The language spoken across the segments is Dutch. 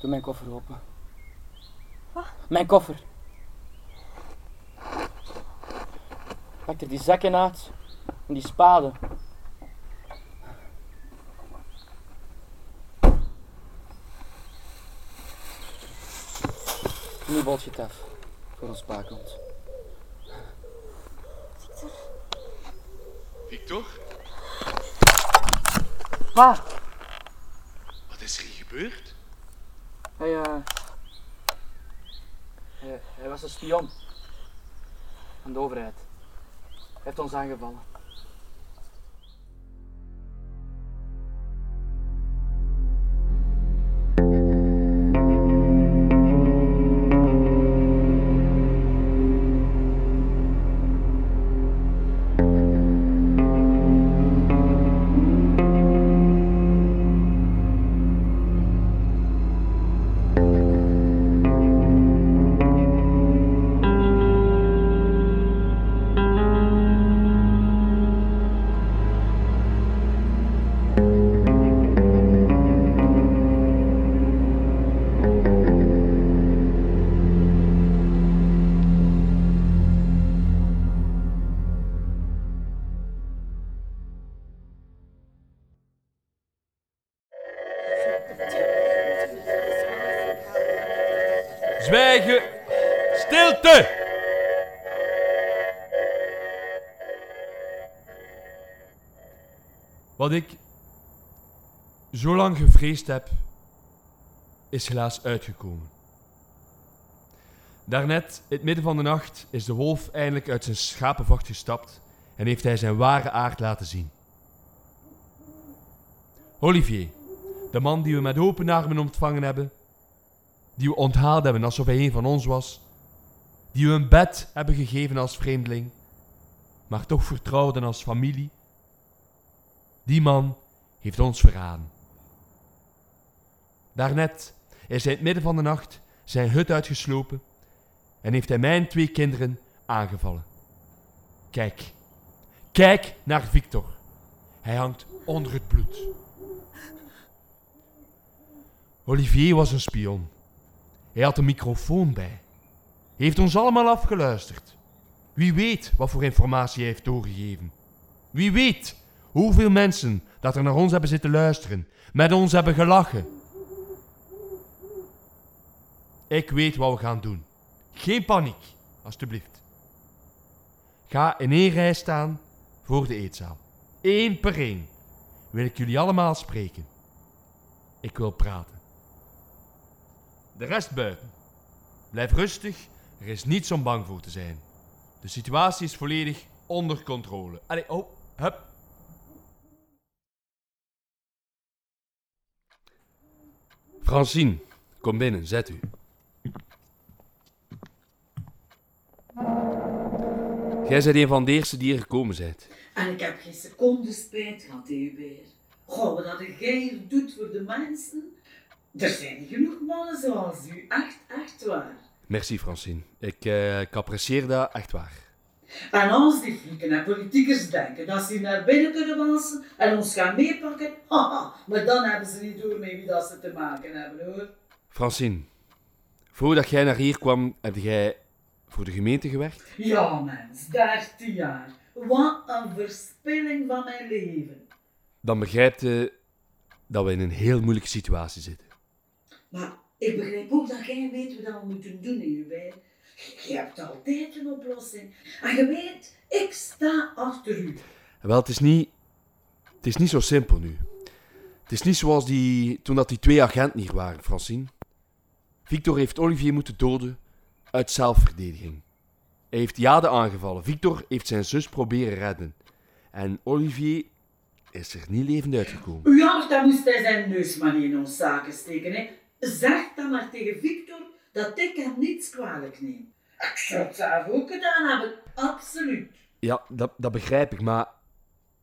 Doe mijn koffer open. Wat? Mijn koffer. Pak er die zakken uit. En die spade. Nu bolt je het af. Voor ons pa komt. Victor. Victor, Pa! wat is er hier gebeurd? Hij. Hij, hij was een spion. Van de overheid. Hij heeft ons aangevallen. Zwijgen! Stilte! Wat ik zo lang gevreesd heb, is helaas uitgekomen. Daarnet, in het midden van de nacht, is de wolf eindelijk uit zijn schapenvacht gestapt en heeft hij zijn ware aard laten zien. Olivier, de man die we met open armen ontvangen hebben, die we onthaald hebben alsof hij een van ons was, die we een bed hebben gegeven als vreemdeling, maar toch vertrouwden als familie, die man heeft ons verraden. Daarnet is hij in het midden van de nacht zijn hut uitgeslopen en heeft hij mijn twee kinderen aangevallen. Kijk, kijk naar Victor. Hij hangt onder het bloed. Olivier was een spion. Hij had een microfoon bij. Heeft ons allemaal afgeluisterd. Wie weet wat voor informatie hij heeft doorgegeven. Wie weet hoeveel mensen dat er naar ons hebben zitten luisteren, met ons hebben gelachen. Ik weet wat we gaan doen. Geen paniek, alstublieft. Ga in één rij staan voor de eetzaal. Eén per één wil ik jullie allemaal spreken. Ik wil praten. De rest buiten. Blijf rustig, er is niets om bang voor te zijn. De situatie is volledig onder controle. Allee, oh, hup. Francine, kom binnen, zet u. Jij bent een van de eerste die hier gekomen bent. En ik heb geen seconde spijt gehad. Goh, wat dat jij hier doet voor de mensen. Er zijn genoeg mannen zoals u. Echt, echt waar. Merci, Francine. Ik, eh, ik apprecieer dat echt waar. En als die flieken en politiekers denken dat ze hier naar binnen kunnen walsen en ons gaan meepakken, haha, maar dan hebben ze niet door met wie dat ze te maken hebben, hoor. Francine, voordat jij naar hier kwam, heb jij voor de gemeente gewerkt? Ja, mens, 13 jaar. Wat een verspilling van mijn leven. Dan begrijpt je dat we in een heel moeilijke situatie zitten. Maar ik begrijp ook dat jij weet wat we moeten doen, Hubert. Je hebt altijd een oplossing. En je weet, ik sta achter u. Wel, het is niet, het is niet zo simpel nu. Het is niet zoals die, toen dat die twee agenten hier waren, Francine. Victor heeft Olivier moeten doden uit zelfverdediging. Hij heeft Jade aangevallen. Victor heeft zijn zus proberen redden. En Olivier is er niet levend uitgekomen. Ja, dan moest hij zijn neus maar niet in ons zaken steken. Hè. Zeg dan maar tegen Victor dat ik hem niets kwalijk neem. Ik zou het zelf ook gedaan hebben, absoluut. Ja, dat, dat begrijp ik, maar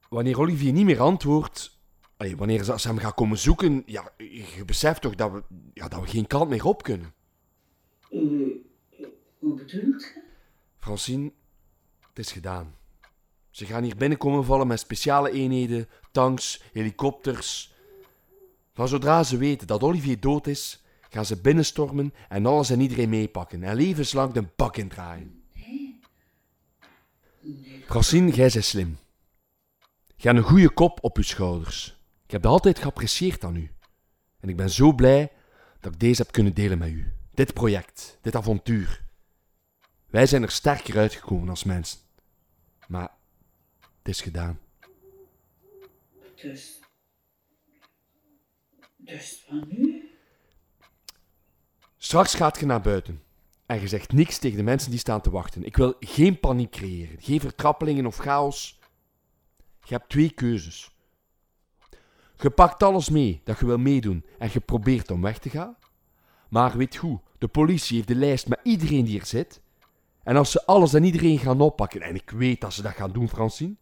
wanneer Olivier niet meer antwoordt, allee, wanneer ze ze hem gaan komen zoeken, ja, je beseft toch dat we, ja, dat we geen kant meer op kunnen. Eh, hoe bedoelt je? Francine, het is gedaan. Ze gaan hier binnenkomen vallen met speciale eenheden, tanks, helikopters. Van zodra ze weten dat Olivier dood is, gaan ze binnenstormen en alles en iedereen meepakken en levenslang de bak indraaien. Francine, jij slim. Je hebt een goede kop op je schouders. Ik heb dat altijd geapprecieerd aan u. En ik ben zo blij dat ik deze heb kunnen delen met u. Dit project, dit avontuur. Wij zijn er sterker uitgekomen als mensen. Maar het is gedaan. Dus. Dus van nu? Straks gaat je naar buiten. En je zegt niks tegen de mensen die staan te wachten. Ik wil geen paniek creëren, geen vertrappelingen of chaos. Je hebt twee keuzes. Je pakt alles mee dat je wil meedoen en je probeert om weg te gaan. Maar weet goed, de politie heeft de lijst met iedereen die er zit. En als ze alles en iedereen gaan oppakken, en ik weet dat ze dat gaan doen, Francine,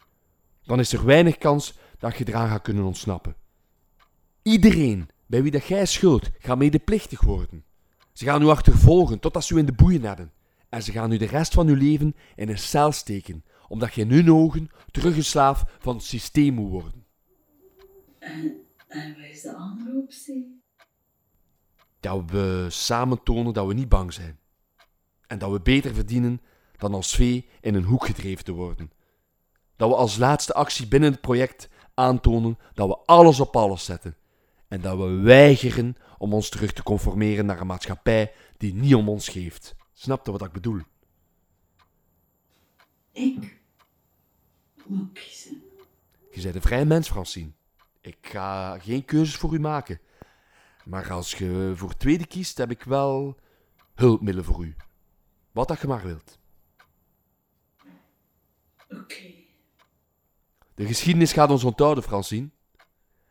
dan is er weinig kans dat je eraan gaat kunnen ontsnappen. Iedereen bij wie dat jij schuld gaat medeplichtig worden. Ze gaan u achtervolgen totdat ze u in de boeien hebben. En ze gaan u de rest van uw leven in een cel steken, omdat je in hun ogen terug een slaaf van het systeem moet worden. En, en wat is de andere optie? Dat we samen tonen dat we niet bang zijn. En dat we beter verdienen dan als vee in een hoek gedreven te worden. Dat we als laatste actie binnen het project aantonen dat we alles op alles zetten. En dat we weigeren om ons terug te conformeren naar een maatschappij die niet om ons geeft. Snap je wat ik bedoel? Ik moet kiezen. Je bent een vrij mens, Francine. Ik ga geen keuzes voor u maken. Maar als je voor tweede kiest, heb ik wel hulpmiddelen voor u. Wat dat je maar wilt. Oké. De geschiedenis gaat ons onthouden, Francine.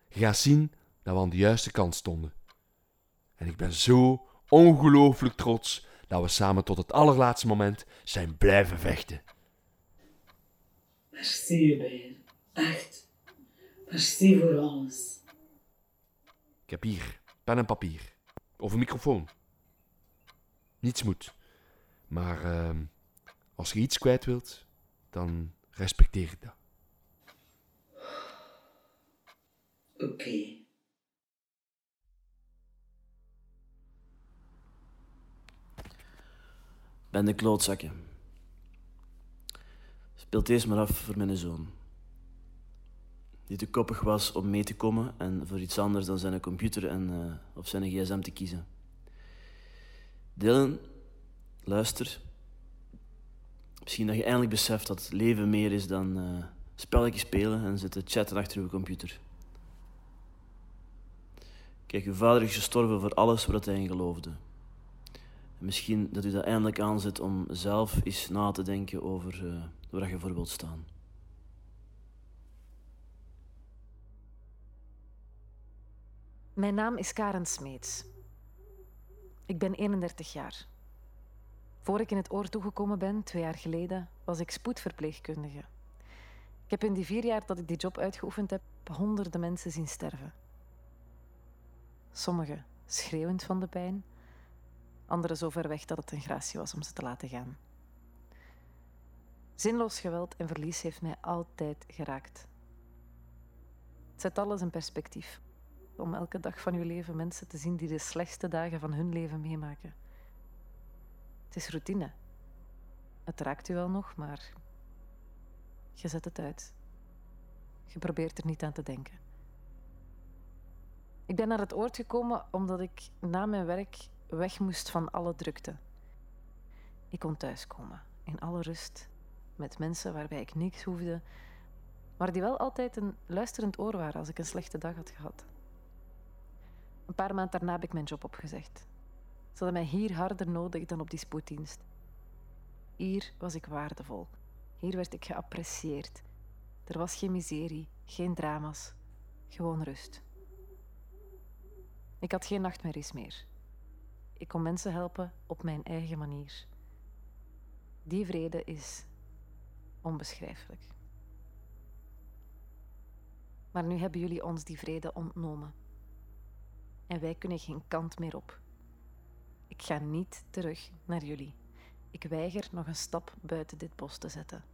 Je gaat zien dat we aan de juiste kant stonden. En ik ben zo ongelooflijk trots dat we samen tot het allerlaatste moment zijn blijven vechten. Merci, Hubert. Echt. Merci voor alles. Ik heb hier pen en papier. Of een microfoon. Niets moet. Maar ehm, als je iets kwijt wilt, dan respecteer ik dat. Oké. Ben de klootzakken. Speelt deze maar af voor mijn zoon. Die te koppig was om mee te komen en voor iets anders dan zijn computer en, eh, of zijn gsm te kiezen. Dylan, luister. Misschien dat je eindelijk beseft dat leven meer is dan eh spelletjes spelen en zitten chatten achter uw computer. Kijk, uw vader is gestorven voor alles wat hij in geloofde. En misschien dat u dat eindelijk aanzet om zelf eens na te denken over eh, waar je voor wilt staan. Mijn naam is Karen Smeets. Ik ben 31 jaar. Voor ik in het oor toegekomen ben, twee jaar geleden, was ik spoedverpleegkundige. Ik heb in die vier jaar dat ik die job uitgeoefend heb, honderden mensen zien sterven. Sommigen schreeuwend van de pijn, anderen zo ver weg dat het een gratie was om ze te laten gaan. Zinloos geweld en verlies heeft mij altijd geraakt. Het zet alles in perspectief om elke dag van uw leven mensen te zien die de slechtste dagen van hun leven meemaken. Het is routine. Het raakt u wel nog, maar je zet het uit. Je probeert er niet aan te denken. Ik ben naar het oord gekomen omdat ik na mijn werk weg moest van alle drukte. Ik kon thuiskomen, in alle rust, met mensen waarbij ik niks hoefde, maar die wel altijd een luisterend oor waren als ik een slechte dag had gehad. Een paar maanden daarna heb ik mijn job opgezegd. Ze hadden mij hier harder nodig dan op die spoeddienst. Hier was ik waardevol. Hier werd ik geapprecieerd. Er was geen miserie, geen drama's, gewoon rust. Ik had geen nachtmerries meer. Ik kon mensen helpen op mijn eigen manier. Die vrede is onbeschrijfelijk. Maar nu hebben jullie ons die vrede ontnomen. En wij kunnen geen kant meer op. Ik ga niet terug naar jullie. Ik weiger nog een stap buiten dit bos te zetten.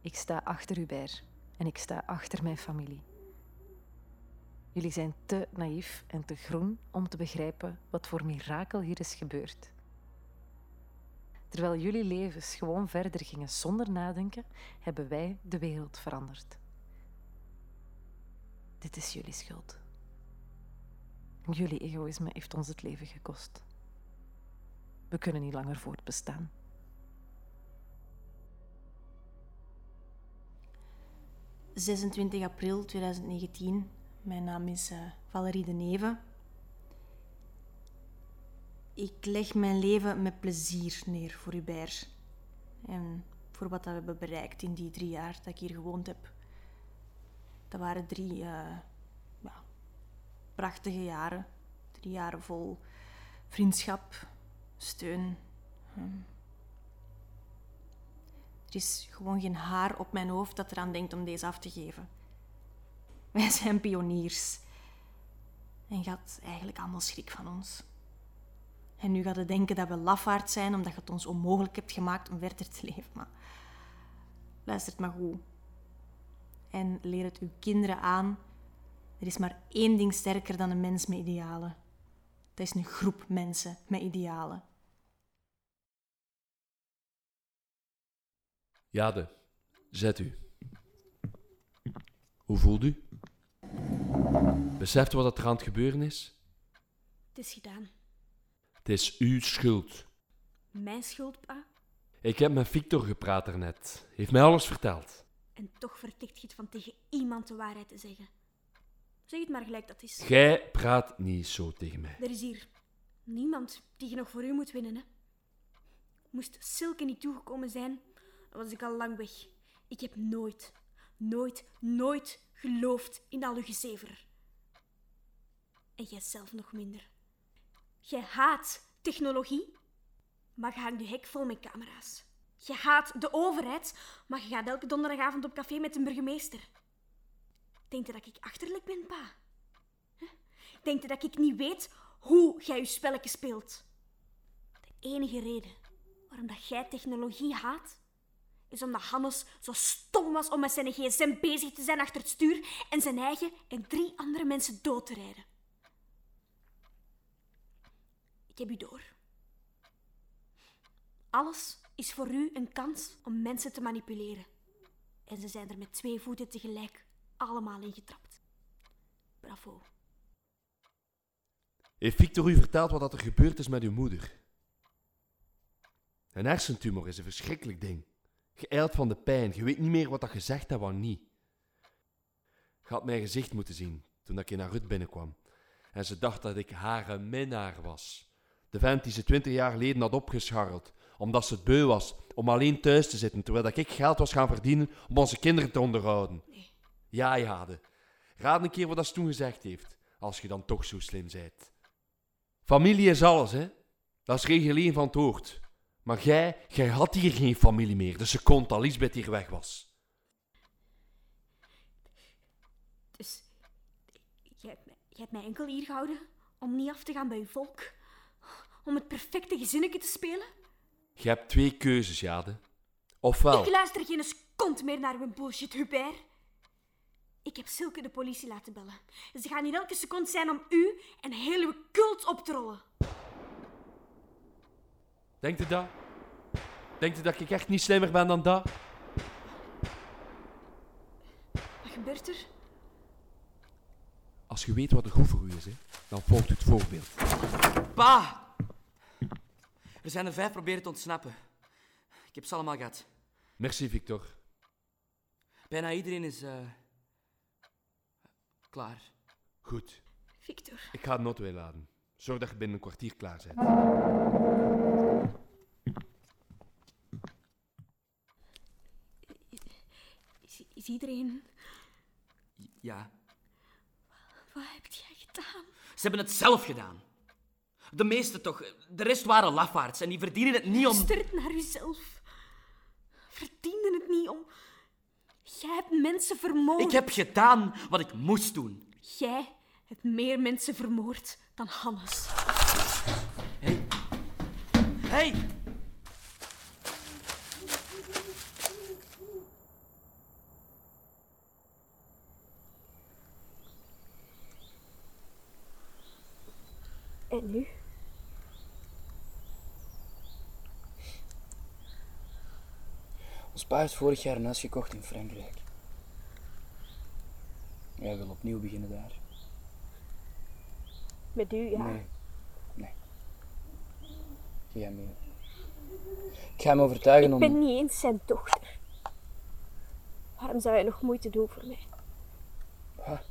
Ik sta achter Hubert en ik sta achter mijn familie. Jullie zijn te naïef en te groen om te begrijpen wat voor mirakel hier is gebeurd. Terwijl jullie levens gewoon verder gingen zonder nadenken, hebben wij de wereld veranderd. Dit is jullie schuld. Jullie egoïsme heeft ons het leven gekost. We kunnen niet langer voortbestaan. ...26 april 2019. Mijn naam is uh, Valerie de Neve. Ik leg mijn leven met plezier neer voor Hubert. En voor wat we hebben bereikt in die drie jaar dat ik hier gewoond heb. Dat waren drie uh, ja, prachtige jaren. Drie jaren vol vriendschap, steun. Um, er is gewoon geen haar op mijn hoofd dat eraan denkt om deze af te geven. Wij zijn pioniers. En je eigenlijk allemaal schrik van ons. En nu gaat je denken dat we lafaard zijn omdat je het ons onmogelijk hebt gemaakt om verder te leven. Maar luistert maar goed. En leer het uw kinderen aan. Er is maar één ding sterker dan een mens met idealen. Dat is een groep mensen met idealen. Jade, zet u. Hoe voelt u? Beseft wat er aan het gebeuren is? Het is gedaan. Het is uw schuld. Mijn schuld, pa? Ik heb met Victor gepraat daarnet. Heeft mij alles verteld. En toch vertikt je het van tegen iemand de waarheid te zeggen. Zeg het maar gelijk dat is. Gij praat niet zo tegen mij. Er is hier niemand die je nog voor u moet winnen, hè? Moest Silke niet toegekomen zijn, dan was ik al lang weg. Ik heb nooit, nooit, nooit geloofd in al uw gezever. En jij zelf nog minder. Jij haat technologie, maar je hangt je hek vol met camera's. Je haat de overheid, maar je gaat elke donderdagavond op café met een burgemeester. Denkt je dat ik achterlijk ben, pa? Denkt je dat ik niet weet hoe jij je spelletje speelt? De enige reden waarom dat jij technologie haat, is omdat Hannes zo stom was om met zijn gsm bezig te zijn achter het stuur en zijn eigen en drie andere mensen dood te rijden. Ik heb u door. Alles is voor u een kans om mensen te manipuleren. En ze zijn er met twee voeten tegelijk allemaal in getrapt. Bravo. Heeft Victor u verteld wat er gebeurd is met uw moeder? Een hersentumor is een verschrikkelijk ding. Eilt van de pijn, je weet niet meer wat dat gezegd hebt, wat niet. Je had mijn gezicht moeten zien toen ik in haar hut binnenkwam. En ze dacht dat ik haar minnaar was. De vent die ze twintig jaar geleden had opgescharreld, omdat ze het beu was om alleen thuis te zitten, terwijl ik geld was gaan verdienen om onze kinderen te onderhouden. Nee. Ja, Jade. Raad een keer wat ze toen gezegd heeft, als je dan toch zo slim bent. Familie is alles, hè. Dat is regel 1 van het woord. Maar jij, jij had hier geen familie meer, dus ze kon dat Lisbeth hier weg was. Dus, jij hebt, mij, jij hebt mij enkel hier gehouden om niet af te gaan bij uw volk? Om het perfecte gezinnetje te spelen? Je hebt twee keuzes, Jade. Ofwel... Ik luister geen seconde meer naar uw bullshit, Hubert. Ik heb Silke de politie laten bellen. Ze gaan hier elke seconde zijn om u en heel uw cult op te rollen. Denkt u dat? Denkt u dat ik echt niet slimmer ben dan dat? Wat gebeurt er? Als je weet wat er goed voor u is, hè, dan volgt u het voorbeeld. Pa! Er zijn er vijf proberen te ontsnappen. Ik heb ze allemaal gehad. Merci, Victor. Bijna iedereen is... eh, klaar. Goed. Victor, Ik ga de auto inladen. Zorg dat je binnen een kwartier klaar bent. is, is iedereen... Ja. Wat heb jij gedaan? Ze hebben het zelf gedaan. De meeste toch. De rest waren lafaards en die verdienen het niet om... Luister naar uzelf. Verdiende het niet om... Jij hebt mensen vermoord. Ik heb gedaan wat ik moest doen. Jij hebt meer mensen vermoord dan Hannes. Hey. Hey! En nu? Ons pa heeft vorig jaar een huis gekocht in Frankrijk. Hij wil opnieuw beginnen daar. Met u, ja. Nee. Nee. Mee. Ik ga hem overtuigen Ik om... ben niet eens zijn dochter. Waarom zou hij nog moeite doen voor mij? Wat?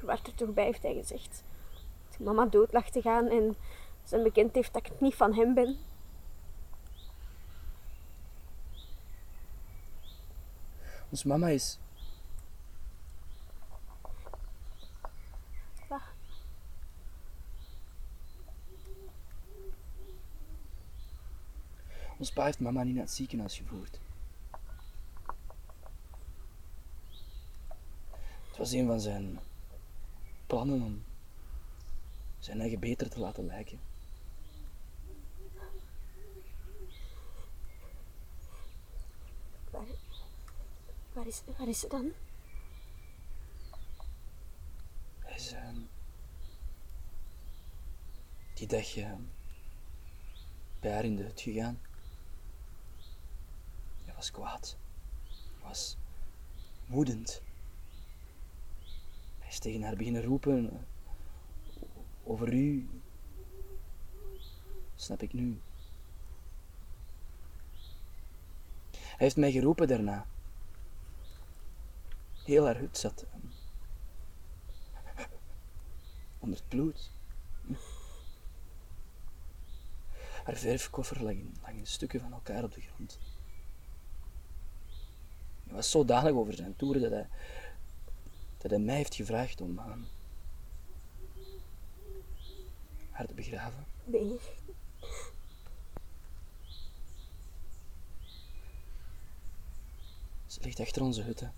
Je was er toch bij, heeft hij gezegd. Toen mama dood lag te gaan en zijn bekend heeft dat ik niet van hem ben. Ons mama is... Wat? Ons pa heeft mama niet naar het ziekenhuis gevoerd. Het was een van zijn plannen om zijn eigen beter te laten lijken. Waar, waar, is, waar is ze dan? Hij is... ehm, die dag eh, bij haar in de hut gegaan. Was kwaad. Was woedend. Hij is tegen haar beginnen roepen. eh, over u. Snap ik nu. Hij heeft mij geroepen daarna. Heel haar hut zat ehm, onder het bloed. Haar verfkoffer lag in, lag in stukken van elkaar op de grond. Hij was zodanig over zijn toeren dat hij, dat hij mij heeft gevraagd om ehm, haar te begraven. Nee. Ze ligt achter onze hutten.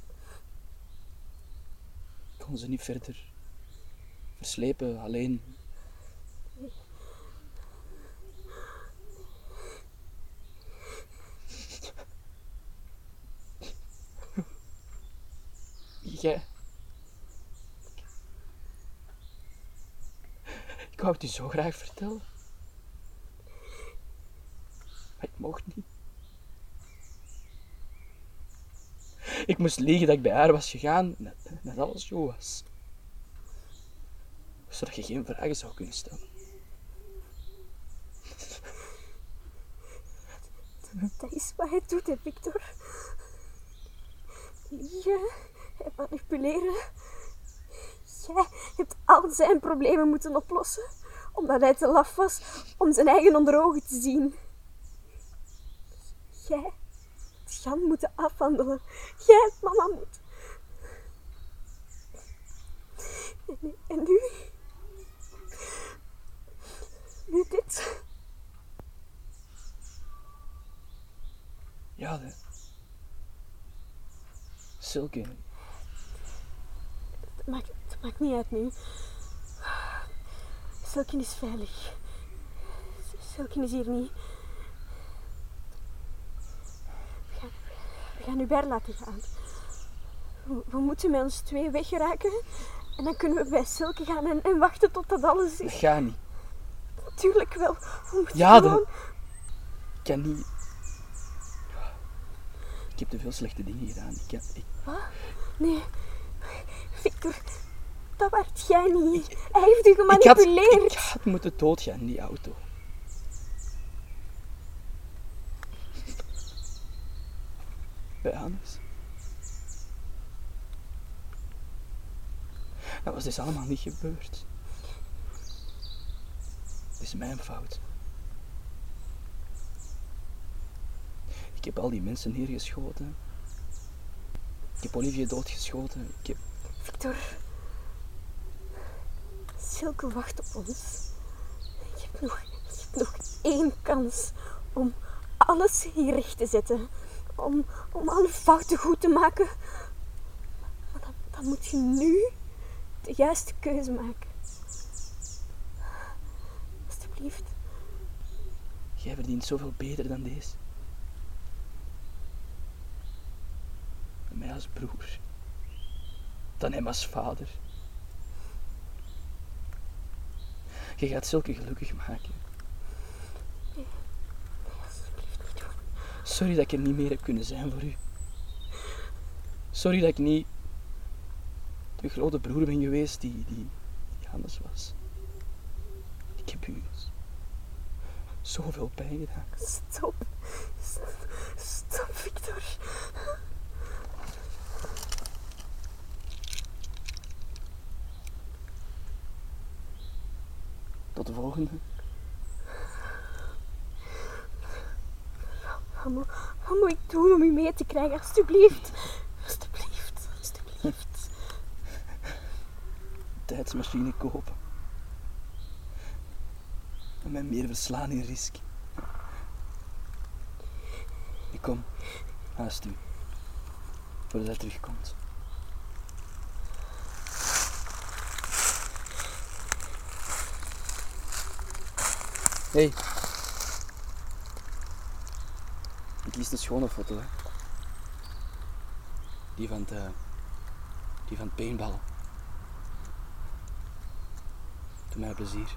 Ik kon ze niet verder verslepen, alleen. Ik wou het u zo graag vertellen. Maar ik mocht niet. Ik moest liegen dat ik bij haar was gegaan en dat, dat alles zo was. Zodat je geen vragen zou kunnen stellen. Dat is wat hij doet, hè, Victor. Liegen en manipuleren. Jij hebt al zijn problemen moeten oplossen, omdat hij te laf was om zijn eigen onder ogen te zien. Jij hebt Jan moeten afhandelen. Jij hebt mama moeten. En nu, nu? Dit. Ja, de... Silke, maakt, het maakt niet uit nu. Silken is veilig. Silken is hier niet. We gaan, we gaan Hubert laten gaan. We, we moeten met ons twee weggeraken. En dan kunnen we bij Silke gaan en, en wachten tot dat alles dat is. gaat niet. Natuurlijk wel. We moeten Ja, gewoon... Ik kan niet... Ik heb te veel slechte dingen gedaan. Ik. Ik... Nee. Victor, dat werd jij niet. Hij heeft u Ik had, gemanipuleerd. ik had moeten doodgaan in die auto. Bij Hannes. Dat was dus allemaal niet gebeurd. Het is mijn fout. Ik heb al die mensen neergeschoten. Ik heb Olivier doodgeschoten. Ik heb... Victor. Silke wacht op ons. Je hebt nog, je nog één kans om alles hier recht te zetten. Om, om alle fouten goed te maken. Dan, dan moet je nu de juiste keuze maken. Alsjeblieft. Jij verdient zoveel beter dan deze. Mij als broer. Dan hem als vader. Je gaat Silke gelukkig maken. Sorry dat ik er niet meer heb kunnen zijn voor u. Sorry dat ik niet de grote broer ben geweest die, die, die anders was. Ik heb u zoveel pijn gedaan. Stop. Stop, Victor. Tot de volgende. Wat moet, wat moet ik doen om u mee te krijgen? Alsjeblieft. Alsjeblieft. Alsjeblieft. Tijdsmachine kopen. En mij meer verslaan in risk. Ik kom, haast u. Voordat hij terugkomt. Hey. Ik kies een schone foto, hè. Die van het, eh, die van het paintballen. Doe mij plezier.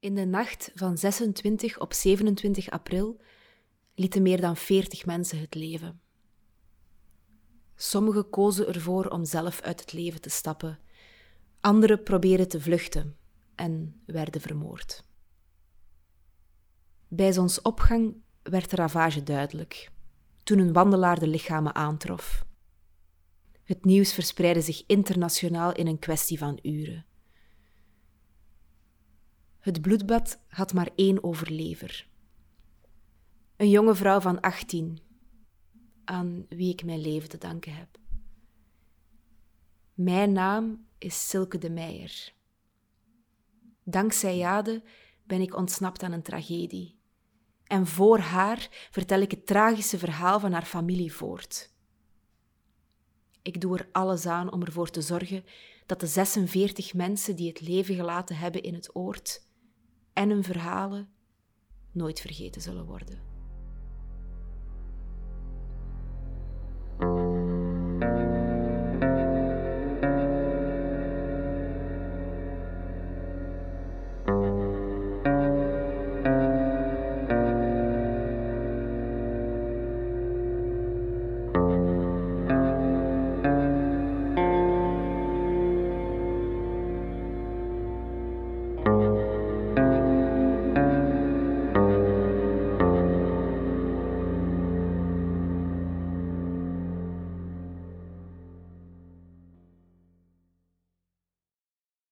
In de nacht van 26 op 27 april lieten meer dan 40 mensen het leven. Sommigen kozen ervoor om zelf uit het leven te stappen, anderen probeerden te vluchten en werden vermoord. Bij zonsopgang werd de ravage duidelijk, toen een wandelaar de lichamen aantrof. Het nieuws verspreidde zich internationaal in een kwestie van uren. Het bloedbad had maar één overlever. Een jonge vrouw van 18, aan wie ik mijn leven te danken heb. Mijn naam is Silke de Meijer. Dankzij Jade ben ik ontsnapt aan een tragedie. En voor haar vertel ik het tragische verhaal van haar familie voort. Ik doe er alles aan om ervoor te zorgen dat de 46 mensen die het leven gelaten hebben in het oord en hun verhalen nooit vergeten zullen worden.